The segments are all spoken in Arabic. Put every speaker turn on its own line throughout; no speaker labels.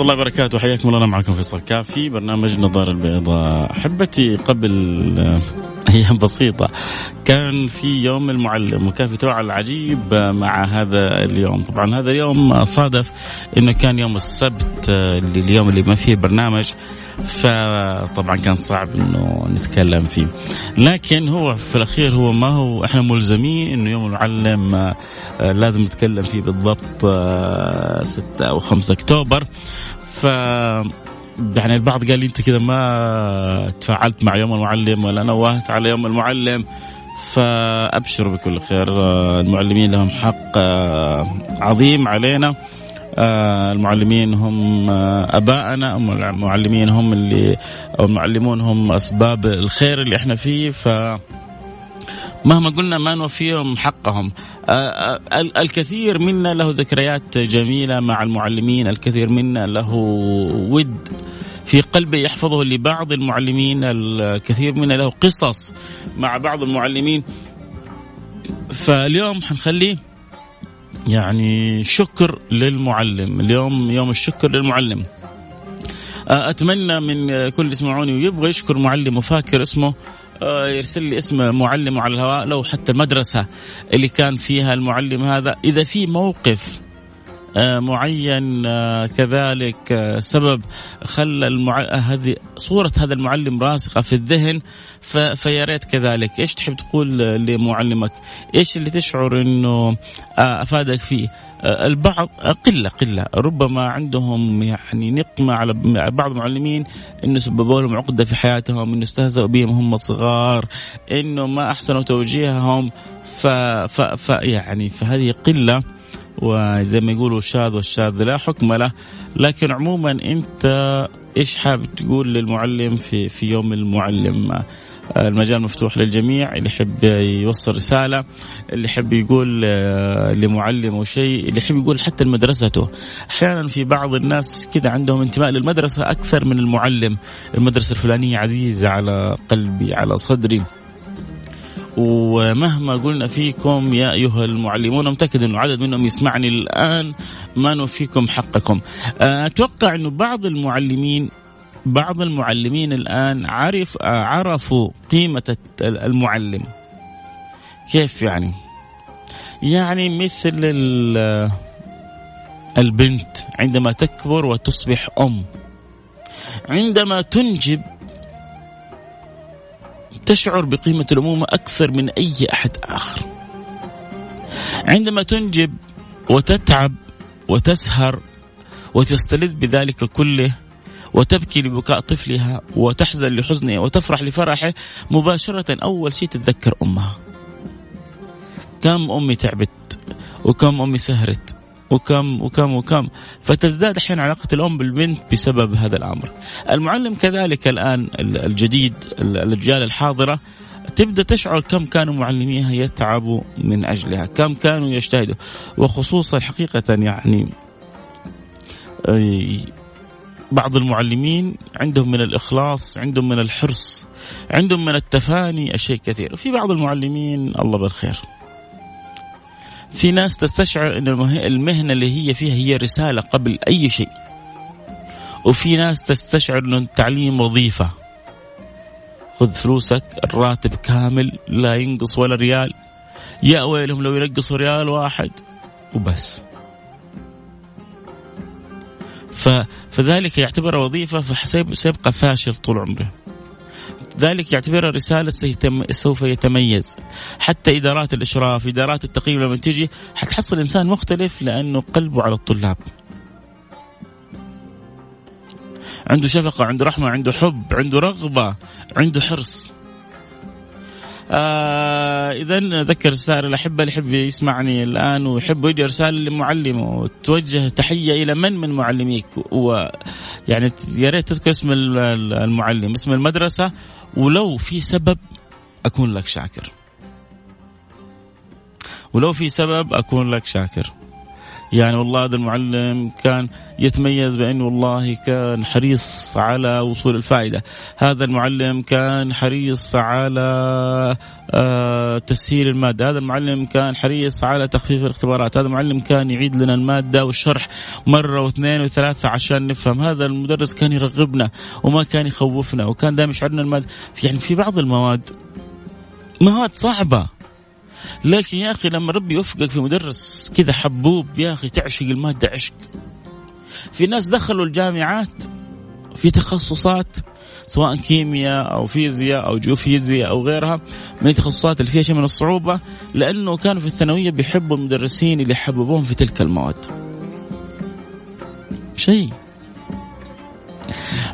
الله وبركاته. حياكم الله أنا معكم فيصل كافي. برنامج نظار البيضاء. أحبتي قبل أيام بسيطة كان في يوم المعلم وكان في تفاعل عجيب مع هذا اليوم. طبعا هذا اليوم صادف أنه كان يوم السبت اللي اليوم اللي ما فيه برنامج. فطبعا كان صعب إنه نتكلم فيه. لكن هو في الأخير هو ما هو إحنا ملزمين إنه يوم المعلم آه، لازم نتكلم فيه بالضبط 6 آه، أو 5 أكتوبر. ف يعني البعض قال لي أنت كذا ما تفاعلت مع يوم المعلم ولا نوهت على يوم المعلم. فأبشروا بكل خير آه، المعلمين لهم حق عظيم علينا. المعلمين هم آه، ابائنا المعلمين هم اللي أو المعلمون هم أسباب الخير اللي إحنا فيه. ف مهما قلنا ما نوفيهم حقهم. آه، الكثير منا له ذكريات جميلة مع المعلمين الكثير منا له ود في قلبه يحفظه لبعض المعلمين الكثير منا له قصص مع بعض المعلمين. فاليوم حنخليه يعني شكر للمعلم. اليوم يوم الشكر للمعلم. آه، أتمنى من كل يسمعوني ويبغى يشكر معلم وفاكر اسمه آه، يرسل لي اسم معلم على الهواء لو حتى المدرسة اللي كان فيها المعلم هذا. إذا في موقف معين كذلك سبب خلى المع... هذه صورة هذا المعلم راسخة في الذهن ف... فيا ريت كذلك. إيش تحب تقول لمعلمك؟ إيش اللي تشعر إنه آه، أفادك فيه؟ آه، البعض قلة قلة. ربما عندهم يعني نقمة على بعض المعلمين إنه سببوا لهم عقدة في حياتهم إنه استهزأوا بهم هم صغار إنه ما أحسنوا توجيههم ف, ف... ف... يعني فهذه قلة. وزي ما يقولوا الشاذ والشاذ لا حكم له. لكن عموما أنت إيش حابب تقول للمعلم في في يوم المعلم؟ المجال مفتوح للجميع اللي يحب يوصل رسالة اللي يحب يقول آه، لمعلمه شيء اللي يحب يقول حتى لمدرسته. أحيانا في بعض الناس كذا عندهم انتماء للمدرسة أكثر من المعلم. المدرسة الفلانية عزيزة على قلبي على صدري. ومهما قلنا فيكم يا أيها المعلمون متاكد إنه عدد منهم يسمعني الآن. ما نوفيكم حقكم. آه، أتوقع إنه بعض المعلمين بعض المعلمين الآن عرف عرفوا قيمة المعلم. كيف يعني؟ يعني مثل البنت عندما تكبر وتصبح أم. عندما تنجب تشعر بقيمة الأمومة أكثر من أي أحد آخر. عندما تنجب وتتعب وتسهر وتستلذ بذلك كله وتبكي لبكاء طفلها وتحزن لحزنه وتفرح لفرحه مباشرة أول شيء تتذكر أمها. كم أمي تعبت وكم أمي سهرت. وكم وكم وكم. فتزداد أحيانا علاقة الأم بالبنت بسبب هذا الأمر. المعلم كذلك الآن الجديد الأجيال الحاضرة تبدأ تشعر كم كانوا معلميها يتعبوا من أجلها، كم كانوا يجتهدوا. وخصوصا حقيقة يعني بعض المعلمين عندهم من الإخلاص عندهم من الحرص عندهم من التفاني أشياء كثير وفي بعض المعلمين الله بالخير. في ناس تستشعر أن المهنة اللي هي فيها هي رسالة قبل أي شيء. وفي ناس تستشعر أن التعليم وظيفة. خذ فلوسك الراتب كامل لا ينقص ولا ريال. يا ويلهم لو ينقصوا ريال واحد وبس. ف فذلك يعتبرها وظيفة فسيبقى فاشل طول عمره. ذلك يعتبرها رسالة سوف يتميز. حتى إدارات الإشراف إدارات التقييم لما تجي حتحصل إنسان مختلف لأنه قلبه على الطلاب. عنده شفقة عنده رحمة عنده حب عنده رغبة عنده حرص. آه اذا أذكر رساله الأحبة اللي يحب يسمعني الآن ويحب يجي رسالة لمعلمه وتوجه تحية إلى من من معلميك؟ ويعني يا ريت تذكر اسم المعلم اسم المدرسة ولو في سبب أكون لك شاكر. ولو في سبب أكون لك شاكر. يعني والله هذا المعلم كان يتميز بأنه والله كان حريص على وصول الفائدة. هذا المعلم كان حريص على آه تسهيل المادة. هذا المعلم كان حريص على تخفيف الاختبارات. هذا المعلم كان يعيد لنا المادة والشرح مرة واثنين وثلاثة عشان نفهم. هذا المدرس كان يرغبنا وما كان يخوفنا وكان دائما يشعرنا المادة. يعني في بعض المواد مواد صعبة. لكن يا أخي لما ربي يوفقك في مدرس كذا حبوب يا أخي تعشق المادة عشق في ناس دخلوا الجامعات في تخصصات سواء كيمياء أو فيزياء أو جيوفيزياء أو غيرها من التخصصات اللي فيها شيء من الصعوبة لأنه كانوا في الثانوية بيحبوا المدرسين اللي حببوهم في تلك المواد. شيء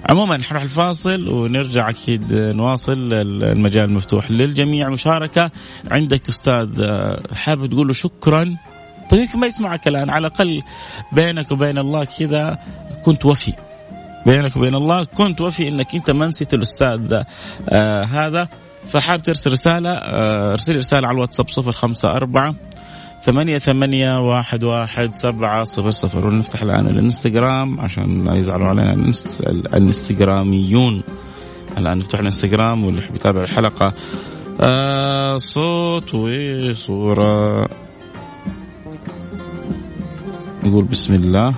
عموما حنروح الفاصل ونرجع أكيد نواصل المجال مفتوح للجميع. مشاركة عندك أستاذ حابب تقول له شكرا؟ طيب يمكن ما يسمعك الآن. على الأقل بينك وبين الله كذا كنت وفي. بينك وبين الله كنت وفي إنك أنت ما نسيت الأستاذ آه هذا. فحاب ترسل رسالة آه ارسل رسالة على الواتساب صفر خمسة أربعة ثمانية ثمانية واحد واحد سبعة صفر صفر. ونفتح الآن الانستغرام عشان لا يزعلوا علينا. الانستغراميون. الآن نفتح الانستغرام واللي يحب يتابع الحلقة. آه صوت وصورة. نقول بسم الله.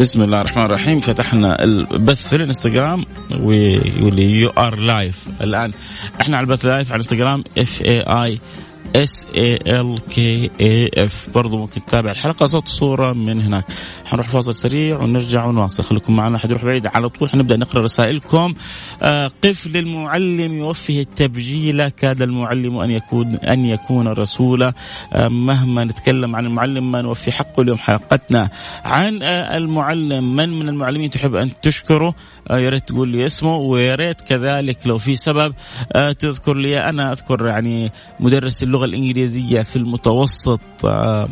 بسم الله الرحمن الرحيم. فتحنا البث في الانستغرام ويقول لي you are live الآن. إحنا على البث live على الانستغرام F A I S A L K A F برضو ممكن تتابع الحلقة صوت صورة من هناك. حنروح فاصل سريع ونرجع ونواصل. خليكم معنا حد يروح بعيد على طول حنبدأ نقرأ رسائلكم. آه قف للمعلم يوفه التبجيل. كاد المعلم أن يكون أن يكون رسولا آه مهما نتكلم عن المعلم ما نوفي حقه اليوم حلقتنا. عن آه المعلم من من المعلمين تحب أن تشكره؟ يا ريت تقول لي اسمه ويا ريت كذلك لو في سبب تذكر لي. أنا أذكر يعني مدرس اللغة الإنجليزية في المتوسط. آه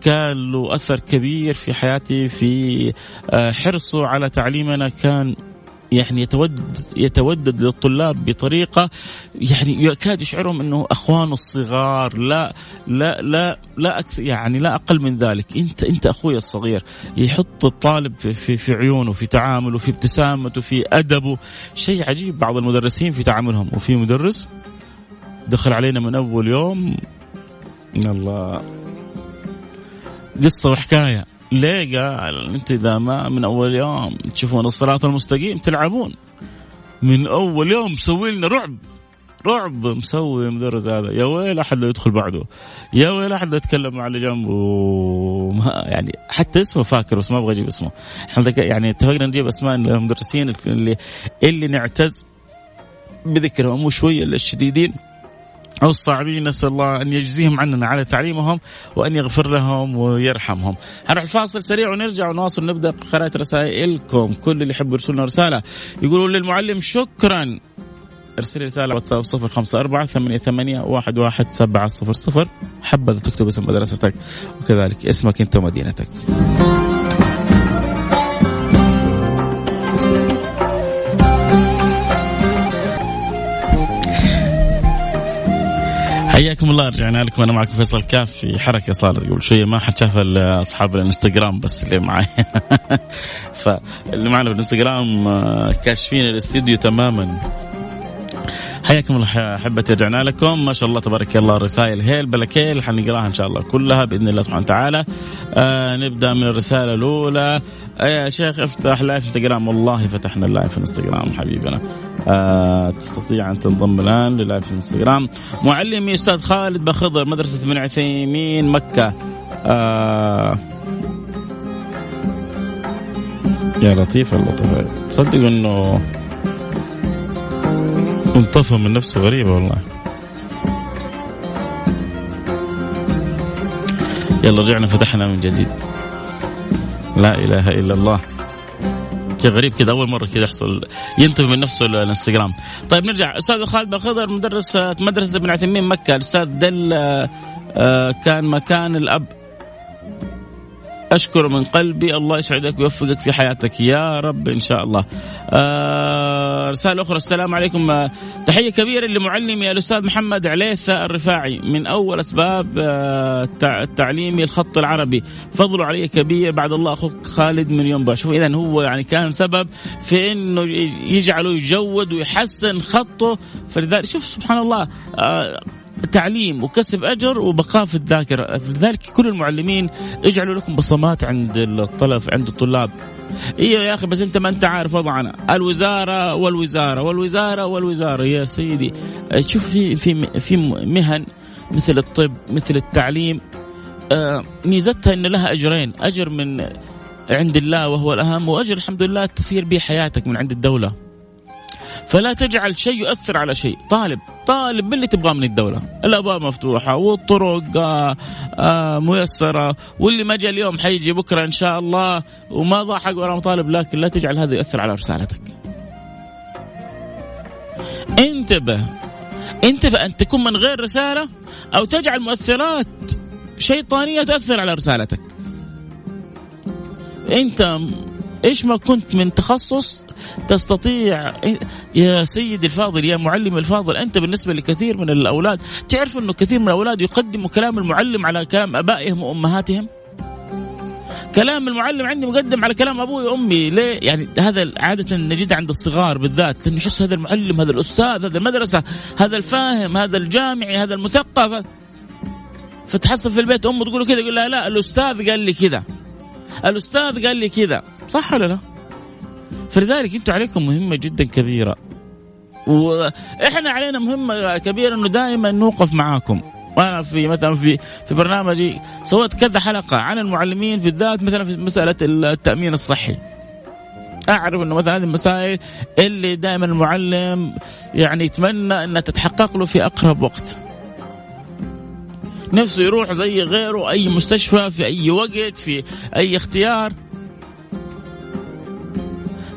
كان له أثر كبير في حياتي في حرصه على تعليمنا. كان يعني يتودد يتودد للطلاب بطريقة يعني يكاد يشعرهم إنه أخوانه الصغار. لا لا لا لا أكثر يعني لا أقل من ذلك. أنت أنت أخوي الصغير. يحط الطالب في في, في عيونه في تعامله في ابتسامته في أدبه. شيء عجيب. بعض المدرسين في تعاملهم. وفي مدرس دخل علينا من أول يوم. الله. قصة وحكاية. ليه قال أنت إذا ما من أول يوم تشوفون الصراط المستقيم تلعبون. من أول يوم مسوي لنا رعب. رعب مسوي المدرس هذا. يا ويل أحد لو يدخل بعده. يا ويل أحد لو يتكلم مع اللي جنبه. يعني حتى اسمه فاكر بس ما أبغى أجيب اسمه. إحنا يعني اتفقنا نجيب أسماء المدرسين اللي اللي نعتز بذكرهم وشوية الشديدين. أو الصعبين نسأل الله أن يجزيهم عننا على تعليمهم وأن يغفر لهم ويرحمهم. هنروح الفاصل سريع ونرجع ونواصل. نبدأ قراءة رسائلكم. كل اللي يحب يرسلنا رسالة يقولوا للمعلم شكرا. ارسل رسالة واتساب صفر خمسة أربعة ثمانية ثمانية واحد واحد سبعة صفر صفر. حبذا تكتب اسم مدرستك وكذلك اسمك أنت ومدينتك. حياكم الله رجعنا لكم. أنا معكم فيصل كاف. في حركة صارت قبل شوية ما حد شاف أصحاب الإنستغرام بس اللي معي. فاللي معنا في الانستغرام كاشفين الاستديو تماما. حياكم الله أحبتي رجعنا لكم. ما شاء الله تبارك الله الرسائل هيل بالكيل حنقراها إن شاء الله كلها بإذن الله سبحانه وتعالى. آه نبدأ من الرسالة الأولى. آه يا شيخ افتح live انستغرام والله فتحنا ال live انستغرام حبيبنا. آه تستطيع أن تنضم الآن للايف إنستغرام. معلمي أستاذ خالد بخضر مدرسة ابن عثيمين مكة. آه يا لطيف اللطيف. تصدق إنه انطفى من نفسه غريبة والله. يلا رجعنا فتحنا من جديد. لا إله إلا الله. شيء غريب كذا أول مرة كذا يحصل ينطفي من نفسه الانستغرام طيب نرجع. أستاذ خالد بخضر مدرس مدرسة ابن عثيمين مكة. الأستاذ دل كان مكان الأب أشكر من قلبي. الله يسعدك ويوفقك في حياتك. يا رب إن شاء الله. آه رسالة أخرى. السلام عليكم. آه تحية كبيرة لمعلمي الأستاذ محمد عليثة الرفاعي من أول أسباب آه تعليمي الخط العربي. فضله علي كبير. بعد الله أخوك خالد من ينبع. شوف إذا هو يعني كان سبب في أنه يجعله يجود ويحسن خطه. فلذلك شوف سبحان الله. آه تعليم وكسب أجر وبقاء في الذاكرة، لذلك كل المعلمين اجعلوا لكم بصمات عند الطلب عند الطلاب. أيوه يا أخي بس أنت ما أنت عارف وضعنا، الوزارة والوزارة والوزارة والوزارة. يا سيدي شوف في في في مهن مثل الطب مثل التعليم. آه ميزتها إن لها أجرين، أجر من عند الله وهو الأهم وأجر الحمد لله تسير به حياتك من عند الدولة. فلا تجعل شيء يؤثر على شيء. طالب طالب باللي تبغاه من الدولة؟ الأبواب مفتوحة والطرق آه آه ميسرة. واللي ما جاء اليوم حيجي بكرة إن شاء الله وما ضاحك ورا مطالب لكن لا تجعل هذا يؤثر على رسالتك. انتبه انتبه أن تكون من غير رسالة أو تجعل مؤثرات شيطانية تؤثر على رسالتك. انت إيش ما كنت من تخصص تستطيع يا سيدي الفاضل يا معلم الفاضل أنت بالنسبة لكثير من الأولاد. تعرف إنه كثير من الأولاد يقدموا كلام المعلم على كلام أبائهم وأمهاتهم؟ كلام المعلم عندي مقدم على كلام أبوي وأمي. ليه؟ يعني هذا عادة نجد عند الصغار بالذات لأنه يحس هذا المعلم هذا الأستاذ هذا المدرسة هذا الفاهم هذا الجامعي هذا المثقف. فتحصل في البيت امه تقول كذا يقول لها لا الأستاذ قال لي كذا. الأستاذ قال لي كذا. صح ولا لا؟ فلذلك أنتم عليكم مهمة جدا كبيرة. وإحنا علينا مهمة كبيرة إنه دائما نوقف معاكم. وأنا في مثلا في في برنامجي سويت كذا حلقة عن المعلمين بالذات مثلا في مسألة التأمين الصحي. أعرف إنه مثلا هذه المسائل اللي دائما المعلم يعني يتمنى إنها تتحقق له في أقرب وقت. نفسه يروح زي غيره أي مستشفى في أي وقت في أي اختيار.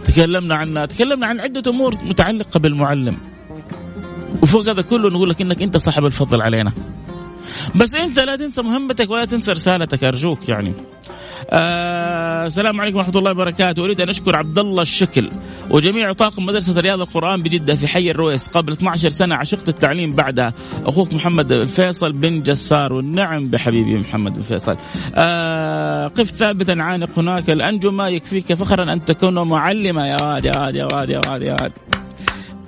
تكلمنا عنها تكلمنا عن عدة أمور متعلقة بالمعلم. وفوق هذا كله نقول لك إنك أنت صاحب الفضل علينا. بس أنت لا تنسى مهمتك ولا تنسى رسالتك أرجوك يعني. آه السلام عليكم ورحمة الله وبركاته. أريد أن أشكر عبد الله الشكل. وجميع طاقم مدرسة رياض القرآن بجدة في حي الرويس قبل 12 سنة عشقت التعليم بعدها. أخوك محمد الفيصل بن جسار والنعم بحبيبي محمد الفيصل. آه قف ثابتا عانق هناك. الأنجمة يكفيك فخرا أن تكون معلمة يا واد يا واد يا واد يا واد يا واد.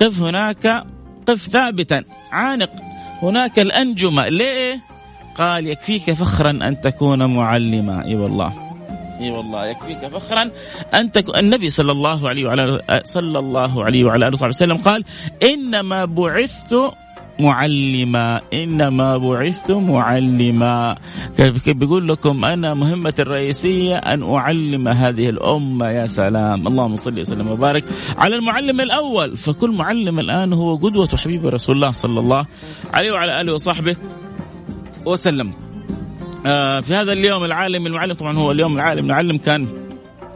قف هناك قف ثابتا عانق هناك. الأنجمة ليه؟ قال يكفيك فخرا أن تكون معلمة إي والله. إي والله يكفيك. فخرا أن تكون النبي صلى الله عليه وعلى صلى الله عليه وعلى آله وصحبه وسلم قال إنما بعثت معلما إنما بعثت معلما. بيقول لكم أنا مهمتي الرئيسية أن أعلم هذه الأمة يا سلام. اللهم صل وسلم وبارك على المعلم الأول. فكل معلم الآن هو قدوة حبيب رسول الله صلى الله عليه وعلى آله وصحبه وسلم. في هذا اليوم العالمي المعلم طبعا هو اليوم العالمي المعلم كان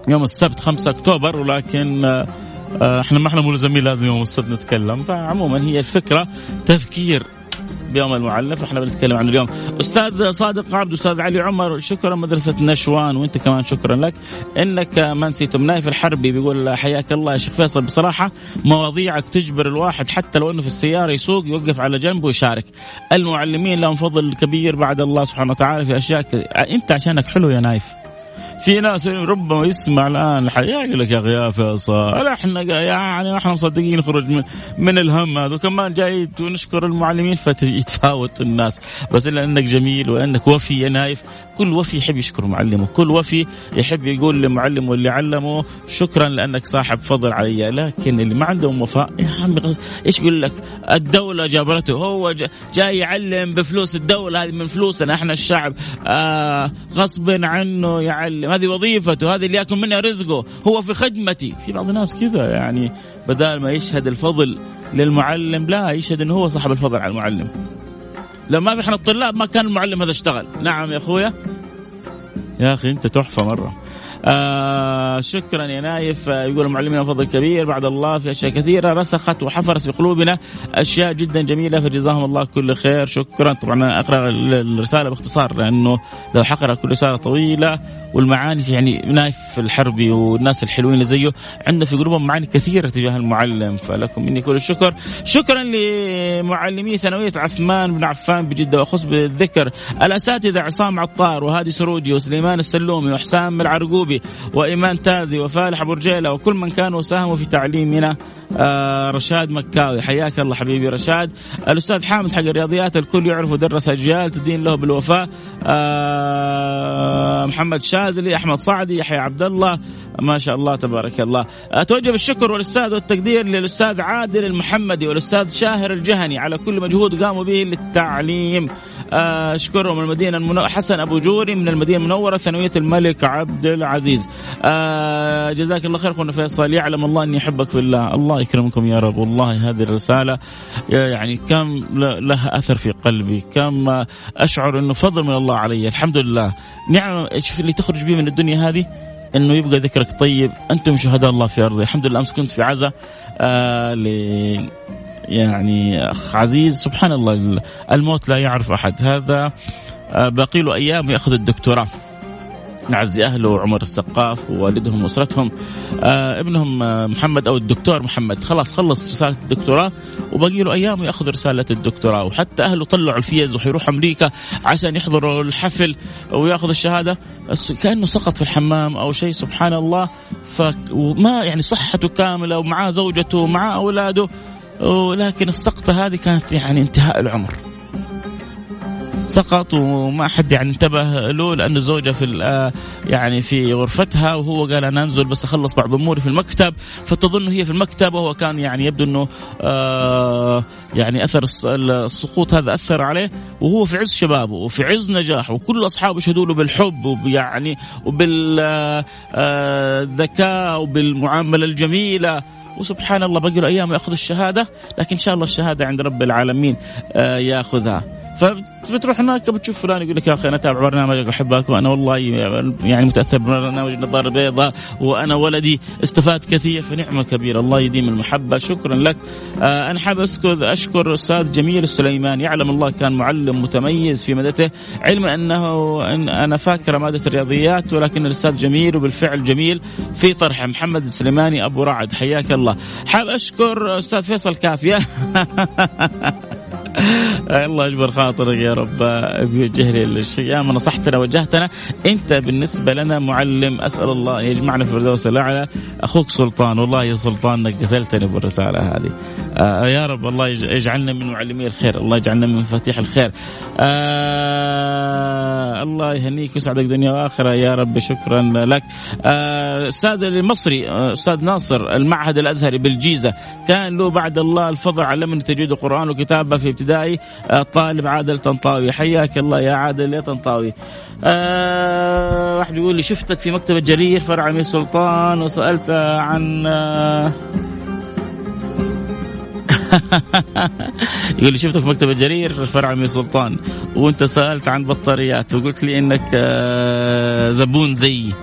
يوم السبت 5 أكتوبر ولكن آه، آه، إحنا ما إحنا ملزمين لازم يوم السبت نتكلم. فعموما هي الفكرة تذكير بيوم المعلم. فاحنا بنتكلم عن اليوم. أستاذ صادق عبد أستاذ علي عمر شكرا مدرسة نشوان وأنت كمان شكرا لك. إنك ما نسيتم نايف الحربي بيقول حياك الله يا شيخ فيصل. بصراحة مواضيعك تجبر الواحد حتى لو إنه في السيارة يسوق يوقف على جنب ويشارك. المعلمين لهم فضل كبير بعد الله سبحانه وتعالى في أشياء أنت عشانك حلو يا نايف. في ناس ربما يسمع الآن الحياة يقول لك يا أخي يا فيصل إحنا يعني إحنا مصدقين نخرج من, من الهم هذا وكمان جاي ونشكر المعلمين فيتفاوت الناس. بس إلا إنك جميل وإنك وفي يا نايف كل وفي يحب يشكر معلمه كل وفي يحب يقول لمعلمه اللي علمه شكرا لأنك صاحب فضل علي. لكن اللي ما عندهم وفاء يا عمي إيش يقول لك؟ الدولة جابرته هو جاي يعلم بفلوس الدولة هذه من فلوسنا إحنا الشعب آه غصب عنه يعلم. هذه وظيفته هذه اللي ياكل منها رزقه هو في خدمتي. في بعض الناس كذا يعني بدال ما يشهد الفضل للمعلم لا يشهد إنه هو صاحب الفضل على المعلم. لو ما في إحنا الطلاب ما كان المعلم هذا اشتغل. نعم يا أخويا. يا أخي أنت تحفة مرة. آه شكرا يا نايف. آه يقول معلمنا فضل كبير. بعد الله في أشياء كثيرة رسخت وحفرت في قلوبنا أشياء جدا جميلة فجزاهم الله كل خير. شكرا. طبعا أقرأ الرسالة باختصار لأنه لو حقرأ كل رسالة طويلة والمعاني يعني نايف الحربي والناس الحلوين اللي زيه عنده في قلوبهم معاني كثيرة تجاه المعلم فلكم مني كل الشكر. شكرا لمعلمي ثانوية عثمان بن عفان بجدة وأخص بالذكر الأساتذة عصام عطار وهادي سروجي وسليمان السلومي وحسام العرقوبي. وإيمان تازي وفالح ابو رجيله وكل من كانوا ساهموا في تعليمنا آه رشاد مكاوي. حياك الله حبيبي رشاد. الأستاذ حامد حق الرياضيات الكل يعرف ودرس أجيال تدين له بالوفاء آه محمد شاذلي أحمد صعدي يحيى عبد الله ما شاء الله تبارك الله. أتوجه بالشكر والأستاذ والتقدير للأستاذ عادل المحمدي والأستاذ شاهر الجهني. على كل مجهود قاموا به للتعليم. أشكرهم المدينة المنو... حسن أبو جوري من المدينة المنورة ثانوية الملك عبد العزيز. أه جزاك الله خير أخونا فيصل. يعلم الله أني أحبك في الله. الله يكرمكم يا رب. والله هذه الرسالة يعني كم لها أثر في قلبي. كم أشعر إنه فضل من الله علي. الحمد لله. نعم شوف اللي تخرج به من الدنيا هذه؟ إنه يبقى ذكرك طيب. أنتم شهداء الله في أرضه. الحمد لله أمس كنت في عزاء آه يعني أخ عزيز. سبحان الله الموت لا يعرف أحد. هذا آه، باقي له أيام يأخذ الدكتوراه. نعزي أهله وعمر السقاف ووالدهم وأسرتهم. آه ابنهم آه محمد أو الدكتور محمد. خلاص خلص رسالة الدكتوراه وباقي له أيام يأخذ رسالة الدكتوراه. وحتى أهله طلعوا الفيز وحيروح أمريكا عشان يحضروا الحفل ويأخذ الشهادة. كأنه سقط في الحمام أو شيء سبحان الله. فما يعني صحته كاملة ومعاه زوجته ومعاه أولاده. ولكن السقطة هذه كانت يعني انتهاء العمر. سقط وما حد يعني انتبه له لأن الزوجة في آه، يعني في غرفتها وهو قال أنا أنزل بس أخلص بعض أموري في المكتب. فتظن هي في المكتب وهو كان يعني يبدو أنه آه يعني أثر السقوط هذا أثر عليه. وهو في عز شبابه وفي عز نجاحه وكل أصحابه يشهدوا له بالحب ويعني وبالذكاء آه، وبالمعاملة الجميلة. وسبحان الله بقي له أيام يأخذ الشهادة لكن إن شاء الله الشهادة عند رب العالمين يأخذها. فبتروح هناك بتشوف فلان يقول لك يا أخي أنا أتابع برنامجك أحبك وأنا والله يعني متأثر ببرنامج النظاره البيضاء وأنا ولدي استفاد كثير فنعمه كبيرة. الله يديم المحبة. شكرا لك. آه أنا حابب اذكر أشكر الأستاذ جميل السليمان. يعلم الله كان معلم متميز في مدته علما أنه إن أنا فاكر مادة الرياضيات ولكن الأستاذ جميل وبالفعل جميل في طرحه. محمد السليماني أبو رعد حياك الله. حاب أشكر أستاذ فيصل كافية. الله يجبر خاطرك يا رب بيوجه لي يا ما نصحتنا وجهتنا. أنت بالنسبة لنا معلم أسأل الله يجمعنا في الفردوس الأعلى. أخوك سلطان والله يا سلطان إنك قتلتني بالرسالة هذه. آه يا رب الله يجعلنا من معلمي الخير. الله يجعلنا من مفاتيح الخير. آه الله يهنيك ويسعدك دنيا وآخرة. يا رب شكرا لك. آه أستاذ المصري آه، أستاذ ناصر المعهد الأزهري بالجيزة. كان له بعد الله الفضل علمني تجويد القرآن وكتابه في الطالب آه، عادل طنطاوي. حياك الله يا عادل يا طنطاوي. آه واحد يقول لي شفتك في مكتبة جرير فرع أمير سلطان وسألت عن آه يقول لي شفتك في مكتبة جرير فرع أمير سلطان وأنت سألت عن بطاريات وقلت لي إنك آه زبون زيي.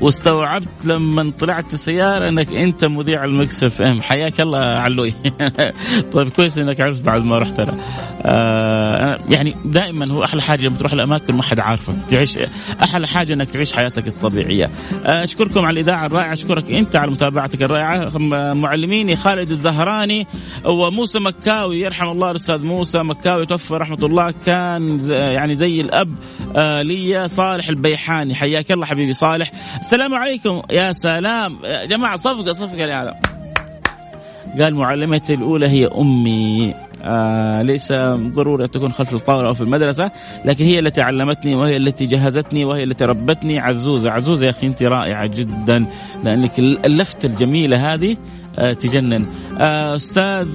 واستوعبت لما طلعت السيارة إنك أنت مذيع ال Mix FM. حياك الله علوي. طيب كويس إنك عرفت بعد ما رحت أنا آه يعني دائما هو أحلى حاجة لما تروح الأماكن ما حد عارفك. تعيش أحلى حاجة إنك تعيش حياتك الطبيعية. آه أشكركم على الإذاعة الرائعة. أشكرك أنت على متابعتك الرائعة. معلميني خالد الزهراني وموسى مكاوي. يرحم الله الأستاذ موسى مكاوي. توفى رحمة الله. كان يعني زي الأب آه لي صالح البيحاني. حياك الله حبيبي صالح. السلام عليكم. يا سلام. يا جماعة صفقة صفقة لهذا قال معلمتي الأولى هي أمي. آه ليس ضروري أن تكون خلف الطاولة أو في المدرسة لكن هي التي علمتني وهي التي جهزتني وهي التي ربتني. عزوزة عزوزة يا أخي أنت رائعة جدا لأنك اللفته الجميلة هذه. تجنن. آه أستاذ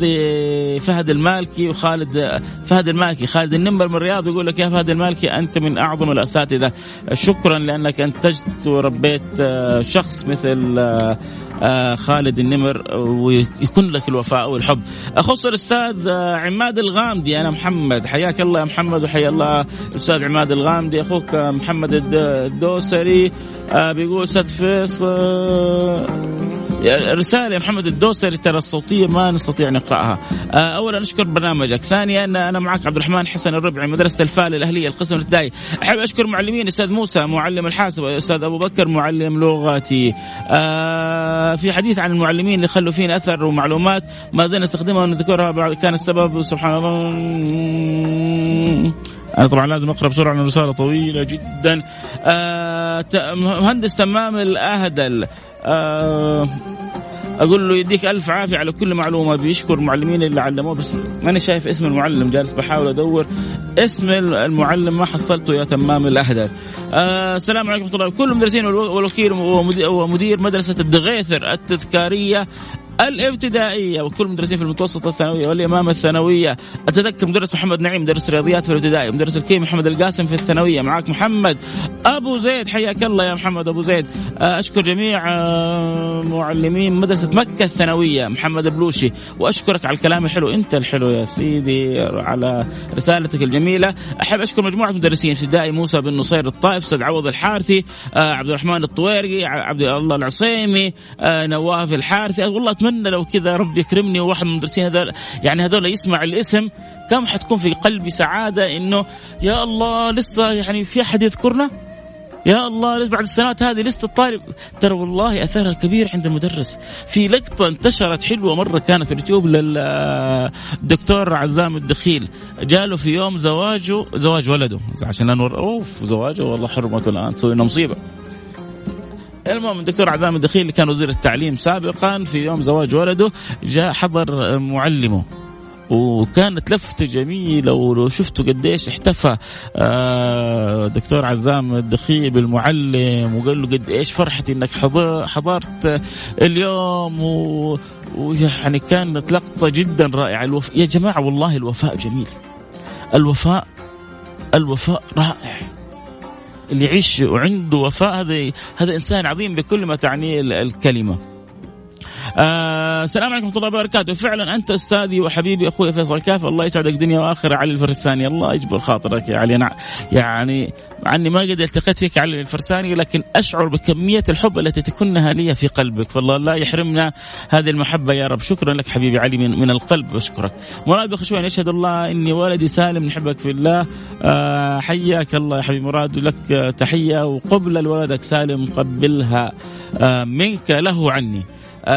فهد المالكي وخالد فهد المالكي. خالد النمر من الرياض يقول لك يا فهد المالكي أنت من أعظم الأساتذة. شكرا لأنك أنتجت وربيت آه شخص مثل آه آه خالد النمر ويكون لك الوفاء والحب. أخص الأستاذ آه عماد الغامدي. أنا محمد. حياك الله يا محمد وحيا الله الاستاذ عماد الغامدي. أخوك محمد الدوسري آه بيقول أستاذ فيصل. رسالة محمد الدوسري ترى الصوتية ما نستطيع نقرأها. آه، اولا أشكر برنامجك، ثانيا أنا معك عبد الرحمن حسن الربعي مدرسة الفال الأهلية القسم الابتدائي، أحب أشكر معلمين أستاذ موسى معلم الحاسبه، أستاذ أبو بكر معلم لغتي. آه في حديث عن المعلمين اللي خلوا فينا أثر ومعلومات ما زلنا نستخدمها ونذكرها بعد كان السبب سبحان الله. أنا طبعا لازم أقرأ بسرعة لأن الرسالة طويلة جدا. آه مهندس تمام الأهدل. آه أقول له يديك ألف عافية على كل معلومة بيشكر المعلمين اللي علموه بس ماني شايف اسم المعلم جالس بحاول أدور اسم المعلم ما حصلته يا تمام الاهدى آه السلام عليكم ورحمة الله. كل المدرسين والوكيل ومدير مدرسة الدغيثر التذكارية الابتدائية وكل المدرسين في المتوسطه الثانوية والإمامة الثانوية. أتذكر مدرس محمد نعيم مدرس رياضيات في الابتدائي مدرس الكيمياء محمد القاسم في الثانوية. معك محمد أبو زيد حياك الله يا محمد أبو زيد. آه، أشكر جميع آه، معلمين مدرسة مكة الثانوية محمد بلوشي. وأشكرك على الكلام الحلو. أنت الحلو يا سيدي على رسالتك الجميلة. أحب أشكر مجموعة مدرسين ابتدائي موسى بن نصير الطائف أستاذ عوض الحارثي آه، عبد الرحمن الطويري عبد الله العصيمي نواف الحارثي. والله أتمنى أتمنى لو كذا رب يكرمني وواحد من المدرسين هذول. يعني هذول يسمع الاسم كم حتكون في قلبي سعادة إنه يا الله لسه يعني في أحد يذكرنا؟ يا الله بعد السنوات هذه لسه الطالب. ترى والله أثرها كبير عند المدرس. في لقطة انتشرت حلوة مرة كانت في اليوتيوب للدكتور عزام الدخيل. جاله في يوم زواجه زواج ولده. عشان نور أوف زواجه والله حرمته الآن تسوي لنا مصيبة. المهم الدكتور عزام الدخيل اللي كان وزير التعليم سابقا في يوم زواج ولده جاء حضر معلمه. وكانت لفته جميله ولو شفتوا قديش احتفى. آه دكتور عزام الدخيل بالمعلم وقال له قد إيش فرحتي انك حضرت اليوم. ويعني كانت لقطة جدا رائعة. الوف... يا جماعة والله الوفاء جميل. الوفاء الوفاء رائع. اللي يعيش وعنده وفاء هذا هذا إنسان عظيم بكل ما تعنيه الكلمة. آه السلام عليكم ورحمة الله وبركاته. فعلا أنت أستاذي وحبيبي أخوي فيصل. كاف الله يسعدك دنيا وآخرة. علي الفرساني. الله يجبر خاطرك يا علي. يعني مع إني ما قد التقيت فيك علي الفرساني لكن أشعر بكمية الحب التي تكنها لي في قلبك. فالله لا يحرمنا هذه المحبة يا رب. شكرا لك حبيبي علي من, من القلب. بشكرك مراد بخشوين يشهد الله إني ولدي سالم. نحبك في الله. آه حياك الله يا حبيبي. مراد لك تحية وقبل لولدك سالم قبلها. آه منك له عني.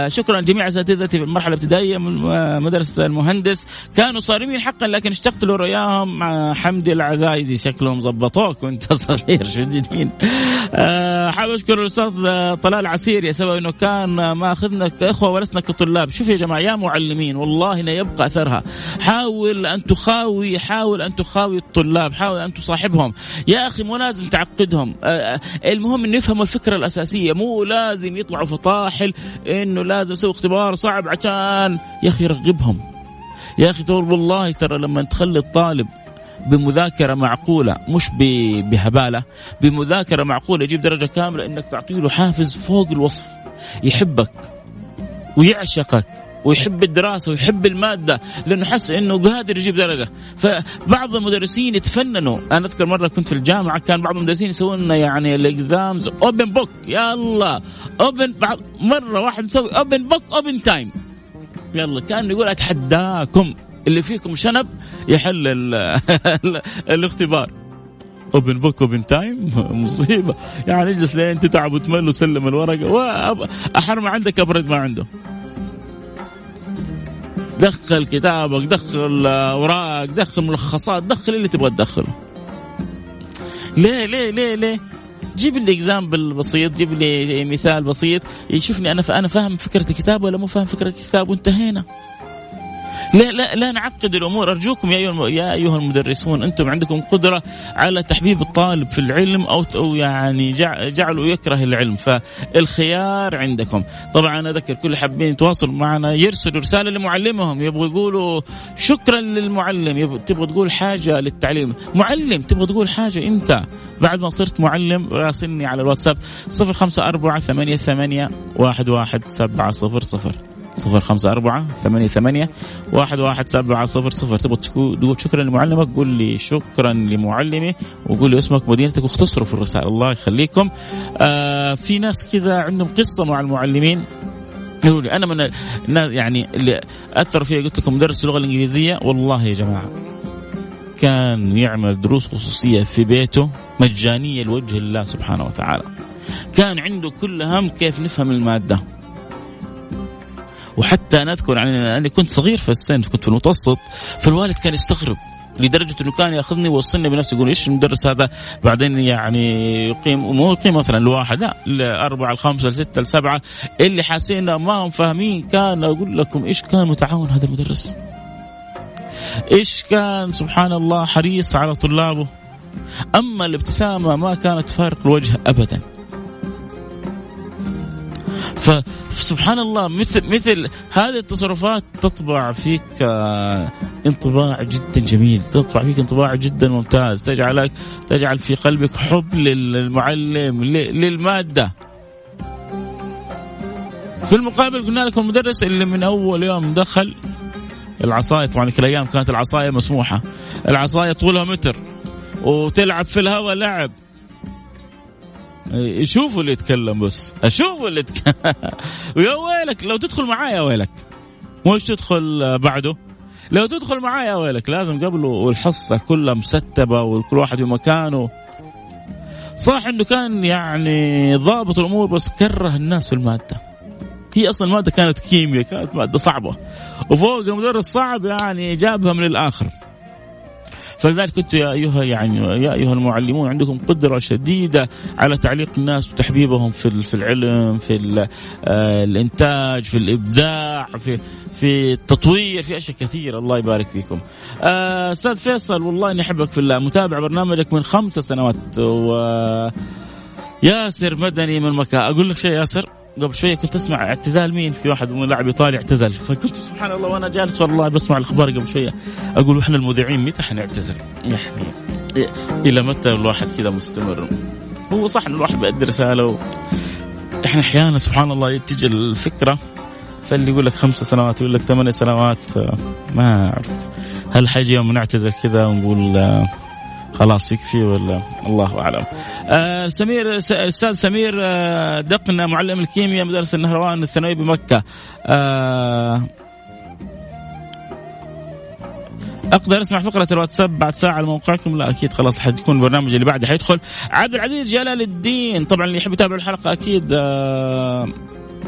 شكرا جميع اساتذتي في المرحلة الابتدائية من آه، مدرسة المهندس. كانوا صارمين حقا لكن اشتقت لرؤياهم مع حمدي العزايزي. شكلهم ظبطوك وأنت صغير شديدين آه حاب أشكر الأستاذ طلال عسيري سبب إنه كان ما أخذنا كإخوة ولسنا كطلاب. شوف يا جماعة يا معلمين والله لا يبقى أثرها. حاول أن تخاوي حاول أن تخاوي الطلاب حاول أن تصاحبهم. يا أخي مو لازم تعقدهم. آه, آه، المهم إنه يفهموا الفكرة الأساسية. مو لازم يطلعوا فطاحل ان إنه لازم أسوي اختبار صعب عشان يا أخي رغبهم. يا أخي تقول والله ترى لما تخلي الطالب بمذاكرة معقولة مش بهبالة بمذاكرة معقولة يجيب درجة كاملة إنك تعطي له حافز فوق الوصف يحبك ويعشقك. ويحب الدراسة ويحب المادة لأنه حس إنه قادر يجيب درجة. فبعض المدرسين يتفننوا أنا أذكر مرة كنت في الجامعة كان بعض المدرسين يسوون يعني ال exams open book الله open بعض مرة واحد مسوي open book open time يلا كان يقول أتحداكم اللي فيكم شنب يحل ال ال الاختبار. open book open time مصيبة. يعني اجلس لين تتعب وتمل وسلم الورقة. واحر ما عندك أبرد ما عنده. دخل كتابك دخل اوراق دخل ملخصات دخل اللي تبغى تدخله. ليه ليه ليه ليه؟ جيب لي example بسيط جيب لي مثال بسيط يشوفني أنا أنا فاهم فكرة الكتاب ولا مو فاهم فكرة الكتاب وانتهينا. لا لا لا نعقد الأمور. أرجوكم يا أيها يا أيها المدرسون أنتم عندكم قدرة على تحبيب الطالب في العلم أو أو يعني جعله يكره العلم فالخيار عندكم. طبعا أنا أذكر كل حابين يتواصلوا معنا يرسلوا رسالة لمعلمهم يبغوا يقولوا شكرا للمعلم تبغى تقول حاجة للتعليم. معلم تبغى تقول حاجة أنت. بعد ما صرت معلم راسلني على الواتساب 054 88 11700 صفر خمسة أربعة ثمانية ثمانية واحد واحد سبعة صفر صفر. تبغى تقول شكرا لمعلمك قول لي شكرا لمعلمي وقول لي اسمك مدينتك واختصروا في الرسالة. الله يخليكم. آه في ناس كذا عندهم قصة مع المعلمين. يقولوا لي أنا من الناس يعني اللي اثر فيها قلت لكم مدرس اللغة الإنجليزية. والله يا جماعة كان يعمل دروس خصوصية في بيته مجانية لوجه الله سبحانه وتعالى. كان عنده كل هم كيف نفهم المادة. وحتى أنا أذكر يعني اني كنت صغير في السن كنت في المتوسط فالوالد كان يستغرب لدرجة إنه كان يأخذني ويوصلني بنفسه يقول إيش المدرس هذا؟ بعدين يعني يقيم مو يقيم مثلا لواحد لا لاربعه لخمسه لسته لسبعه اللي حاسين ما هم فاهمين كان أقول لكم إيش كان متعاون هذا المدرس؟ إيش كان سبحان الله حريص على طلابه؟ أما الابتسامة ما كانت فارق الوجه ابدا. فسبحان الله مثل مثل هذه التصرفات تطبع فيك آه، انطباع جدا جميل. تطبع فيك انطباع جدا ممتاز. تجعلك تجعل في قلبك حب للمعلم للمادة. في المقابل قلنا لكم المدرس اللي من أول يوم دخل العصاية طبعا كل الأيام كانت العصاية مسموحة. العصاية طولها متر وتلعب في الهواء لعب. يشوفوا اللي يتكلم بس. اشوفوا اللي يتكلم ويا ويلك لو تدخل معايا ويلك. مش تدخل بعده. لو تدخل معايا ويلك لازم قبله والحصة كلها مستبة وكل واحد في مكانه. صح إنه كان يعني ضابط الأمور بس كره الناس في المادة. هي أصلا المادة كانت كيمياء كانت مادة صعبة. وفوق مدرس صعب يعني جابها من الآخر. فلذلك كنت يا أيها يعني يا أيها المعلمون عندكم قدرة شديدة على تعليق الناس وتحبيبهم في في العلم في آه، الإنتاج في الإبداع في في التطوير في أشياء كثيرة. الله يبارك فيكم. آه، أستاذ فيصل والله إني أحبك في الله. متابع برنامجك من خمس سنوات. و ياسر مدني من مكة. أقول لك شيء ياسر؟ قبل شوية كنت أسمع اعتزال مين في واحد من لاعب إيطالي اعتزل فكنت سبحان الله وأنا جالس والله بسمع الأخبار قبل شوية أقول إحنا المذيعين متى حنعتزل؟ يعني إلى متى الواحد كذا مستمر؟ هو صح إن الواحد بيأدي رسالة و... إحنا أحيانا سبحان الله تجي الفكرة فاللي يقول لك خمس سنوات يقول لك ثمان سنوات ما أعرف هل حيجي يوم نعتزل كذا ونقول خلاص يكفي ولا الله أعلم. آه سمير أستاذ سمير آه دقنا معلم الكيمياء مدرسة النهروان الثانوي بمكة. آه أقدر أسمع فقرة الواتساب بعد ساعة على موقعكم لا أكيد خلاص حتكون البرنامج اللي بعده حيدخل عبد العزيز جلال الدين طبعا اللي يحب يتابع الحلقة أكيد آه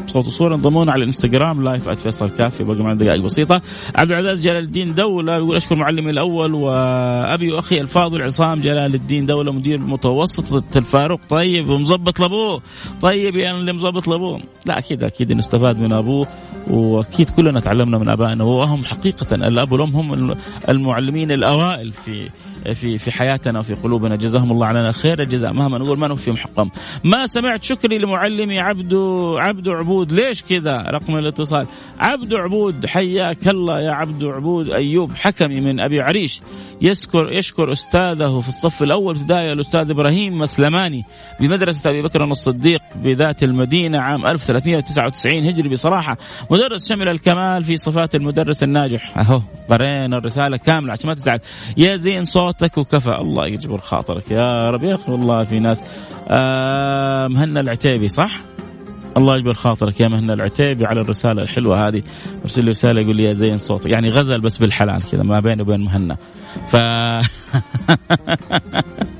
صوت وصورة انضمونا على الانستغرام لايف @فيصل كافي باقي معنا دقائق بسيطة. عبد العزيز جلال الدين دولة يقول أشكر معلمي الأول وأبي وأخي الفاضل عصام جلال الدين دولة مدير متوسطه الفاروق طيب ومظبط لأبوه. طيب يا يعني اللي مظبط لأبوه. لا أكيد أكيد نستفاد من أبوه وأكيد كلنا تعلمنا من آبائنا وهم حقيقة الأب والام هم المعلمين الأوائل في في في حياتنا وفي قلوبنا. جزاهم الله علينا خير الجزاء. مهما نقول ما نوفيهم حقهم ما سمعت شكري لمعلمي عبدو عبدو عبود. ليش كذا؟ رقم الاتصال. عبدو عبود حياك الله يا عبدو عبود. أيوب حكمي من أبي عريش. يشكر يشكر أستاذه في الصف الأول ابتدائي الأستاذ إبراهيم مسلماني بمدرسة أبي بكر الصديق بذات المدينة عام 1399 هجري بصراحة. مدرس شمل الكمال في صفات المدرس الناجح. أهو قرينا الرسالة كاملة عشان ما تزعل. يا صوتك وكفى. الله يجبر خاطرك يا رب. يا أخي والله في ناس آه مهنا العتيبي صح؟ الله يجبر خاطرك يا مهنا العتيبي على الرسالة الحلوة هذه. أرسل لي رسالة يقول لي يا زين صوتك. يعني غزل بس بالحلال كذا ما بيني وبين مهنا ف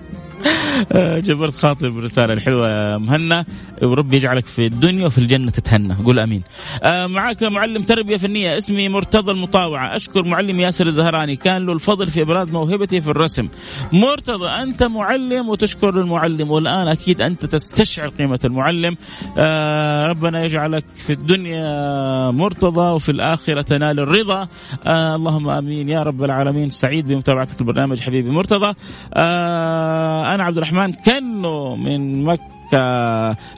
جبرت خاطر بالرساله الحلوة يا مهنا وربي يجعلك في الدنيا وفي الجنة تتهنى. قول آمين. آه معك معلم تربية فنية اسمي مرتضى المطاوعة. أشكر معلم ياسر الزهراني كان له الفضل في إبراز موهبتي في الرسم. مرتضى أنت معلم وتشكر المعلم والآن أكيد أنت تستشعر قيمة المعلم. آه ربنا يجعلك في الدنيا مرتضى وفي الآخرة تنال الرضا. آه اللهم آمين. يا رب العالمين سعيد بمتابعتك البرنامج حبيبي مرتضى. أنا عبد الرحمن كنو من مكة.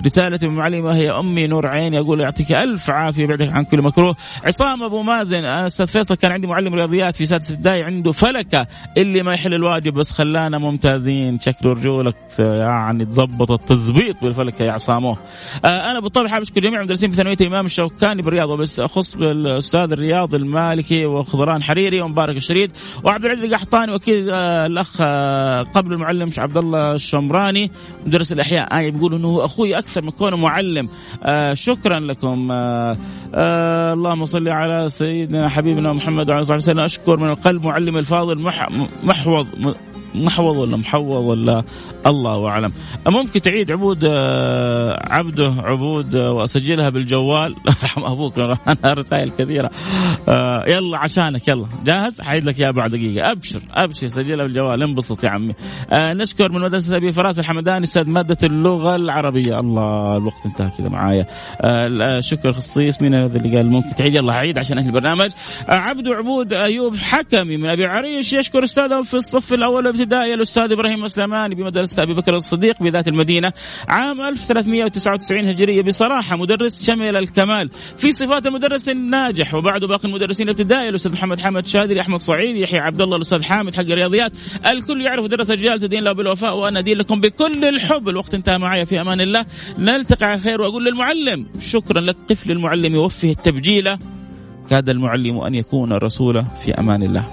رسالة معلمة هي أمي نور عيني؟ أقول يعطيك ألف عافية بعدك عن كل مكروه. عصام أبو مازن أستاذ فيصل كان عندي معلم رياضيات في سادس ابتدائي عنده فلكة اللي ما يحل الواجب بس خلانا ممتازين. شكله رجولك يعني تظبط التظبيط بالفلكة يا عصامو. آه أنا بالطبع حابب أشكر جميع المدرسين في ثانوية الإمام الشوكاني بالرياض وبس أخص بالأستاذ الرياض المالكي وخضران حريري ومبارك الشريد وعبد العزيز القحطاني وأكيد آه الأخ آه قبل المعلم عبد الله الشمراني مدرس الأحياء آه بيقول إنه أخوي أكثر من كونه معلم. آه شكرا لكم. آه آه اللهم صل على سيدنا حبيبنا محمد وعلى آله وسلم. أشكر من القلب معلم الفاضل مح محوض محوض ولا محوض ولا الله أعلم. ممكن تعيد عبود آه، عبده عبود آه، وأسجلها بالجوال. رحم أبوك أنا رسائل كثيرة. آه، يلا عشانك يلا. جاهز؟ حعيد لك إياها بعد دقيقة. أبشر أبشر سجلها بالجوال. انبسط يا عمي. نشكر من مدرسة أبي فراس الحمداني أستاذ مادة اللغة العربية. الله الوقت انتهى كذا معايا. شكر خصيص. مين هذا اللي قال ممكن تعيد؟ يلا عيد عشان أهل البرنامج. عبدو عبود أيوب حكمي من أبي عريش. يشكر استاذه في الصف الأول. الابتدائي الأستاذ إبراهيم مسلماني بمدرسة أبي بكر الصديق بذات المدينة عام 1399 هجرية بصراحة مدرس شمل الكمال. في صفات المدرس الناجح وبعده باقي المدرسين الابتدائي الأستاذ محمد حمد شادري أحمد صعيد يحيى عبد الله الأستاذ حامد حق الرياضيات. الكل يعرف درس الرجال تدين له بالوفاء وأنا أدين لكم بكل الحب. الوقت انتهى معي في أمان الله. نلتقي على خير وأقول للمعلم شكرا لك قف للمعلم يوفه التبجيله كاد المعلم أن يكون رسولا في أمان الله.